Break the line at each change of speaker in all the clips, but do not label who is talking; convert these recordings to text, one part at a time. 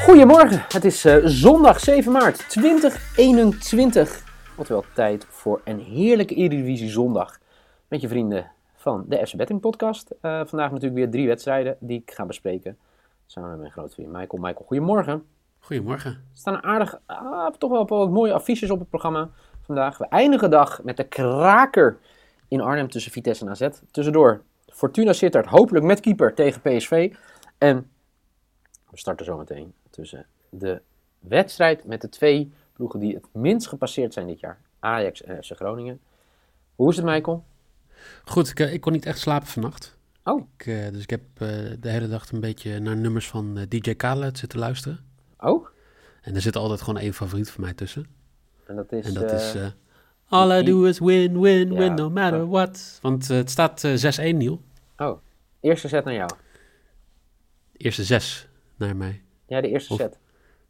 Goedemorgen, het is eh, zondag 7 maart 2021. Oftewel tijd voor een heerlijke Eredivisie zondag met je vrienden van de FC Betting podcast. Eh, vandaag natuurlijk weer drie wedstrijden die ik ga bespreken samen met mijn grote vriend Michael. Michael, goedemorgen.
Goedemorgen.
Er staan aardig, ah, toch wel wat mooie affiches op het programma vandaag. We eindigen de dag met de kraker in Arnhem tussen Vitesse en AZ. Tussendoor Fortuna Sittard, hopelijk met keeper tegen PSV. En we starten zometeen tussen de wedstrijd met de twee ploegen die het minst gepasseerd zijn dit jaar. Ajax en FC Groningen. Hoe is het, Michael?
Goed, ik, eh, ik kon niet echt slapen vannacht.
Oh.
Ik, eh, dus ik heb eh, de hele dag een beetje naar nummers van DJ Khaled zitten luisteren.
Oh?
En er zit altijd gewoon één favoriet van mij tussen.
En dat is...
En dat is... All I do is win, win,
Ja,
win, no matter
zo.
what. Want het staat eh, 6-1, Niel.
Oh, eerste set naar jou.
Eerste zes naar mij.
Ja, de eerste
Of-
set.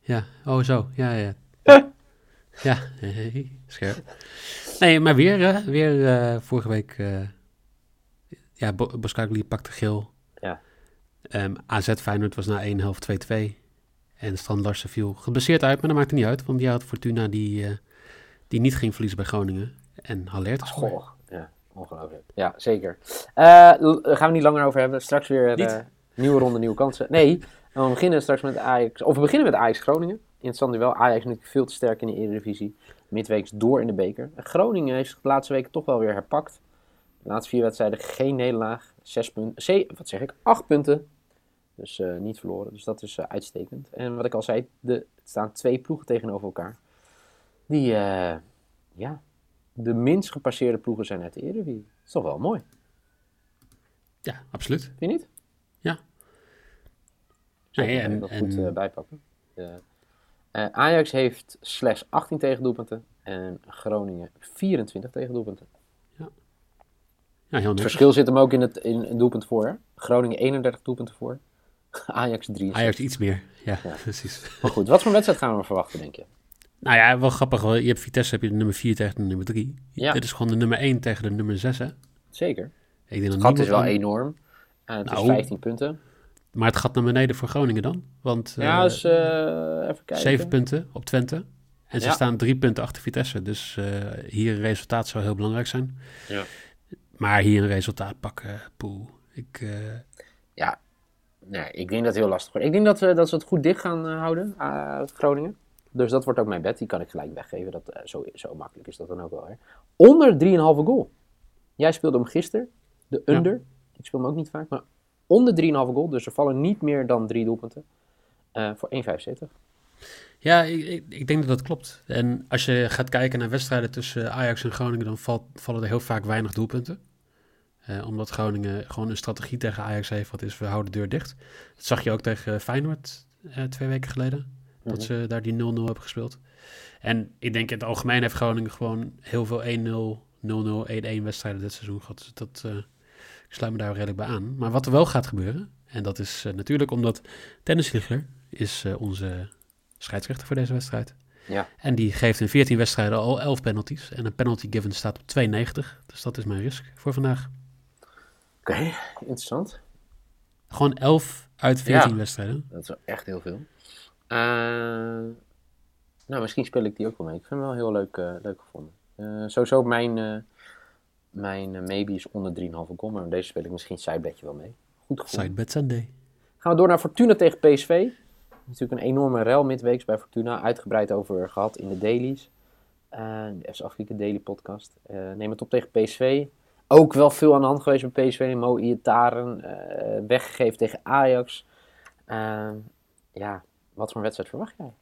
Ja, oh zo. Ja, ja. ja, scherp. Nee, maar weer, weer eh, vorige week... eh ja, Bo Boskagli pakte geel.
Ja.
Ehm, AZ Feyenoord was na één helft 2-2. En Strand Larsen viel geblesseerd uit, maar dat maakte niet uit. Want die had Fortuna die, eh, die niet ging verliezen bij Groningen. En Haller.
Goh, ja, ongelooflijk. Ja, zeker. Daar gaan we niet langer over hebben. Straks weer nieuwe ronde, nieuwe kansen. Nee, we beginnen straks met Ajax. Of we beginnen met Ajax Groningen. Interessant duel. Ajax natuurlijk veel te sterk in de Eredivisie. Midweeks door in de beker. Groningen heeft zich de laatste weken toch wel weer herpakt. De laatste vier wedstrijden geen nederlaag. Zes punten. Wat zeg ik? Acht punten. Dus eh, niet verloren. Dus dat is eh, uitstekend. En wat ik al zei, de, er staan twee ploegen tegenover elkaar. Die, eh, ja, de minst gepasseerde ploegen zijn uit de Eredivisie. Dat is toch wel mooi,
Ja, absoluut.
vind je niet?
Ja. Nee, en-
dat goed
en-
eh, bijpakken. Eh, Ajax heeft slechts 18 tegendoelpunten en Groningen 24 tegendoelpunten.
Ja, heel
Het verschil zit hem ook in het in, in doelpunt voor. hè? Groningen 31 doelpunten voor, Ajax 3.
Ajax iets meer. Ja,
Ja.
precies.
Maar goed, wat voor wedstrijd gaan we verwachten, denk je?
Nou ja, wel grappig. Je hebt Vitesse, heb je de nummer 4 tegen de nummer 3.
Ja.
Dit is gewoon de nummer 1 tegen de nummer 6, hè?
Zeker.
Ik denk dat
Het gat is wel enorm. Eh, het is
Nou.
15 punten.
Maar het gaat naar beneden voor Groningen dan. Want
Ja,
eh,
dus eh, even kijken.
7 punten op Twente. En ze
Ja.
staan drie punten achter Vitesse. Dus eh, hier een resultaat zou heel belangrijk zijn.
Ja.
Maar hier een resultaat pakken, poeh. Ik, eh,
Ja, nee, ik denk dat het heel lastig wordt. Ik denk dat, we, dat ze het goed dicht gaan eh, houden, eh, Groningen. Dus dat wordt ook mijn bet. Die kan ik gelijk weggeven. Dat, zo, zo makkelijk is dat dan ook wel. Hè. Onder 3,5 goal. Jij speelde hem gisteren, de
Ja.
under. Ik speel hem ook niet vaak, maar onder 3,5 goal. Dus er vallen niet meer dan drie doelpunten. eh, voor 1,75.
ja, ik, ik, ik denk dat dat klopt. En als je gaat kijken naar wedstrijden tussen Ajax en Groningen... dan valt, vallen er heel vaak weinig doelpunten. Eh, omdat Groningen gewoon een strategie tegen Ajax heeft... wat is, we houden de deur dicht. Dat zag je ook tegen Feyenoord eh, twee weken geleden. Dat
Mhm.
ze daar die 0-0 hebben gespeeld. En ik denk in het algemeen heeft Groningen gewoon heel veel 1-0, 0-0, 1-1 wedstrijden dit seizoen gehad. Dus dat, eh, ik sluit me daar redelijk bij aan. Maar wat er wel gaat gebeuren, en dat is eh, natuurlijk omdat Dennis Liegler is eh, onze scheidsrechter voor deze wedstrijd.
Ja.
En die geeft in 14 wedstrijden al 11 penalties. En een penalty given staat op 2,90. Dus dat is mijn risk voor vandaag.
Oké, interessant.
Gewoon 11 uit 14
Ja.
wedstrijden.
Dat is echt heel veel. Eh, nou, misschien speel ik die ook wel mee. Ik vind hem wel heel leuk, leuk gevonden. Sowieso mijn, mijn eh, maybe is onder 3,5 goal. Maar deze speel ik misschien sidebedje wel mee. Goed gevonden.
Sidebet Sunday.
Gaan we door naar Fortuna tegen PSV. Natuurlijk een enorme rel midweeks bij Fortuna. Uitgebreid over gehad in de dailies. De FC Afrika Daily podcast. Eh, neem het op tegen PSV. Ook wel veel aan de hand geweest bij PSV. Mo Iataren eh weggegeven tegen Ajax. Ja, wat voor een wedstrijd verwacht jij?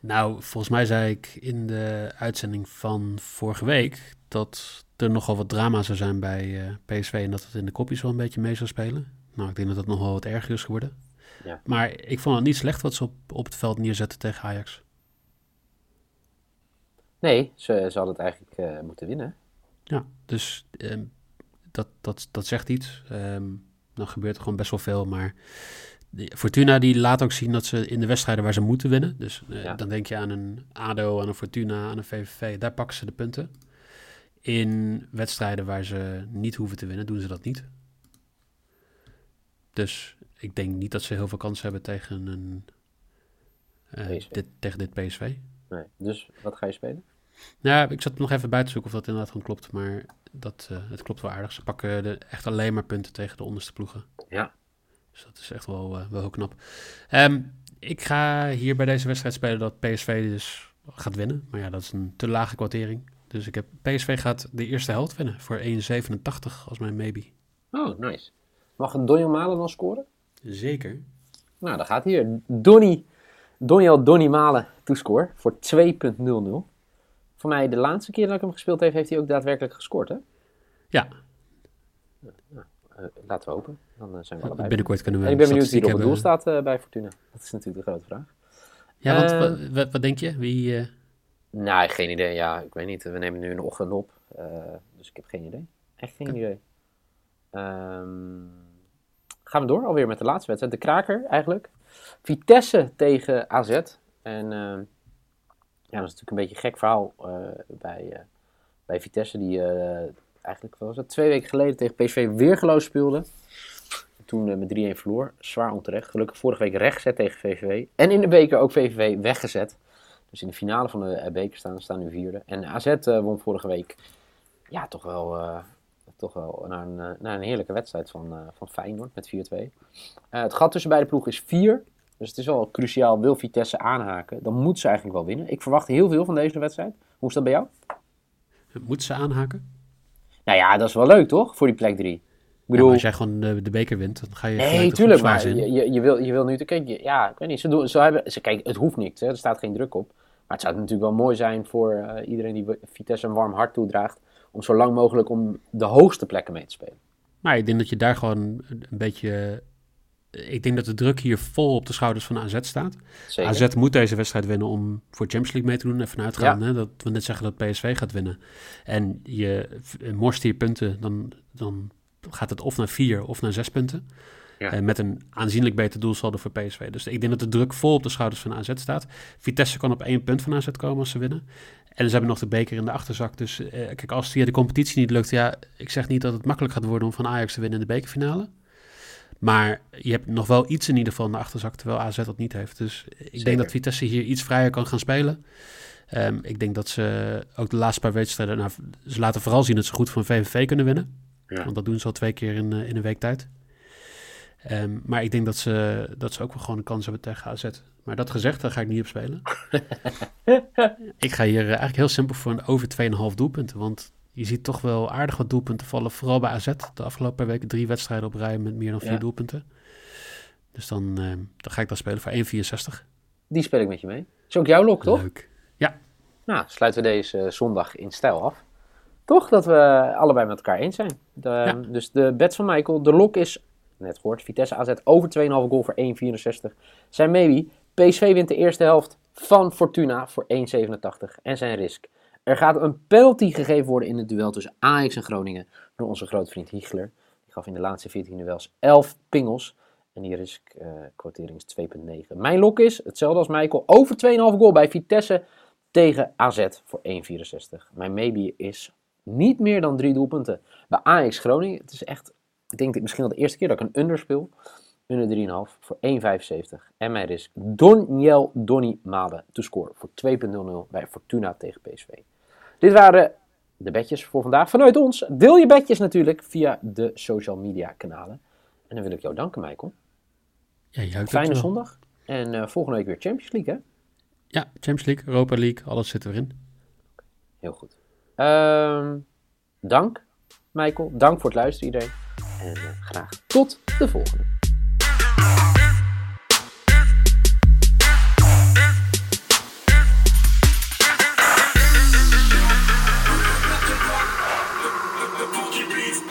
Nou, volgens mij zei ik in de uitzending van vorige week dat er nogal wat drama zou zijn bij eh, PSV en dat het in de kopjes wel een beetje mee zou spelen. Nou, ik denk dat het nog wel wat erger is geworden.
Ja.
Maar ik vond het niet slecht wat ze op, op het veld neerzetten tegen Ajax.
Nee, ze, ze hadden het eigenlijk eh, moeten winnen.
Ja, dus ehm, dat, dat, dat zegt iets. Ehm, dan gebeurt er gewoon best wel veel, maar Fortuna die laat ook zien dat ze in de wedstrijden waar ze moeten winnen. Dus eh,
Ja.
dan denk je aan een ADO, aan een Fortuna, aan een VVV. Daar pakken ze de punten. In wedstrijden waar ze niet hoeven te winnen, doen ze dat niet. Dus ik denk niet dat ze heel veel kans hebben tegen, een, eh, dit, tegen dit PSV.
Nee. Dus wat ga je spelen?
Ja, ik zat nog even bij te zoeken of dat inderdaad gewoon klopt. Maar dat, eh, het klopt wel aardig. Ze pakken de, echt alleen maar punten tegen de onderste ploegen.
Ja.
Dus dat is echt wel, eh, wel heel knap. Ehm, ik ga hier bij deze wedstrijd spelen dat PSV dus gaat winnen. Maar ja, dat is een te lage kwartering. Dus ik heb, PSV gaat de eerste helft winnen voor 1,87 als mijn maybe.
Oh, nice. Mag Donny Malen dan scoren?
Zeker.
Nou, dan gaat hier Donny, Donjel Donny Malen toescore voor 2.00. Voor mij de laatste keer dat ik hem gespeeld heb, heeft hij ook daadwerkelijk gescoord, hè?
Ja,
Eh, laten we hopen. Dan eh, zijn we allebei.
binnenkort kunnen we
En ik ben benieuwd wie er op het doel staat eh, bij Fortuna. Dat is natuurlijk de grote vraag.
Ja, want
Eh,
wat, wat, denk je? Wie, eh,
Nou, geen idee. Ja, ik weet niet. We nemen nu een ochtend op. eh, dus ik heb geen idee. Echt geen idee. Ehm, gaan we door alweer met de laatste wedstrijd. De kraker eigenlijk. Vitesse tegen AZ. En ehm, ja, dat is natuurlijk een beetje een gek verhaal eh, bij, eh, bij Vitesse. Die eh, eigenlijk was het, twee weken geleden tegen PSV weergeloos speelde. Toen eh, met 3-1 verloor. Zwaar onterecht. Gelukkig vorige week rechtgezet tegen VVV. En in de beker ook VVV weggezet. Dus in de finale van de eh, beker staan, staan nu vierde. En AZ eh, won vorige week ja, toch wel, toch wel naar, een, een heerlijke wedstrijd van, van Feyenoord met 4-2. Eh, het gat tussen beide ploegen is 4. Dus het is wel cruciaal. Wil Vitesse aanhaken, dan moet ze eigenlijk wel winnen. Ik verwacht heel veel van deze wedstrijd. Hoe is dat bij jou?
moeten ze aanhaken?
Nou ja, dat is wel leuk toch? Voor die plek 3. Ik bedoel,
maar als jij gewoon de, de beker wint, dan ga je
Nee, tuurlijk, maar je, je, je, wil, je wil nu te kijken. Ja, ik weet niet. Ze, doen, ze hebben, ze, kijk, het hoeft niet. Hè, er staat geen druk op. Maar het zou natuurlijk wel mooi zijn voor eh, iedereen die Vitesse een warm hart toedraagt. Om zo lang mogelijk om de hoogste plekken mee te spelen.
Maar ik denk dat je daar gewoon een beetje... Ik denk dat de druk hier vol op de schouders van AZ staat.
Zeker.
AZ moet deze wedstrijd winnen om voor Champions League mee te doen. Even uitgaan hè, dat we net zeggen dat PSV gaat winnen. En je v- morst hier punten, dan, dan gaat het of naar vier of naar zes punten.
Ja.
Eh, met een aanzienlijk beter doelsaldo voor PSV. Dus ik denk dat de druk vol op de schouders van AZ staat. Vitesse kan op één punt van AZ komen als ze winnen. En ze hebben nog de beker in de achterzak. Dus eh, kijk, als het via de competitie niet lukt... Ja, ik zeg niet dat het makkelijk gaat worden om van Ajax te winnen in de bekerfinale. Maar je hebt nog wel iets in ieder geval in de achterzak, terwijl AZ dat niet heeft. Dus ik
Zeker.
denk dat Vitesse hier iets vrijer kan gaan spelen. Ehm, ik denk dat ze ook de laatste paar wedstrijden... Nou, ze laten vooral zien dat ze goed van VVV kunnen winnen.
Ja.
Want dat doen ze al twee keer in, eh, in een week tijd. Ehm, maar ik denk dat ze, dat ze ook wel gewoon een kans hebben tegen AZ. Maar dat gezegd, daar ga ik niet op spelen. ik ga hier eh, eigenlijk heel simpel voor een over 2,5 doelpunten. Want je ziet toch wel aardig wat doelpunten vallen. Vooral bij AZ. De afgelopen weken drie wedstrijden op rij met meer dan vier
Ja.
doelpunten. Dus dan, ehm, dan ga ik dat spelen voor 1,64.
Die speel ik met je mee. Is ook jouw lok, toch?
Leuk.
Nou, sluiten we deze eh, zondag in stijl af. Toch dat we allebei met elkaar eens zijn. De,
Ja.
Dus de bets van Michael. De lok is, net gehoord, Vitesse AZ over 2,5 goal voor 1,64. Zijn maybe, PSV wint de eerste helft van Fortuna voor 1,87. En zijn risk. Er gaat een penalty gegeven worden in het duel tussen Ajax en Groningen. Door onze grote vriend Hiegler. Die gaf in de laatste 14 duels 11 pingels. En die risk eh quotering is 2,9. Mijn lok is, hetzelfde als Michael, over 2,5 goal bij Vitesse tegen AZ voor 1,64. Mijn maybe is niet meer dan drie doelpunten. Bij Ajax Groningen, het is echt, ik denk dit misschien wel de eerste keer dat ik een under speel. Under 3,5 voor 1,75. En mijn risk Donjel Donny Made to score voor 2,00 bij Fortuna tegen PSV. Dit waren de bedjes voor vandaag vanuit ons. Deel je bedjes natuurlijk via de social media kanalen. En dan wil ik jou danken, Michael.
Ja,
Fijne zondag. En eh, volgende week weer Champions League, hè?
Ja, Champions League, Europa League, alles zit erin.
Heel goed. Ehm, dank, Michael. Dank voor het luisteren, iedereen. En eh, graag tot de volgende. Wow.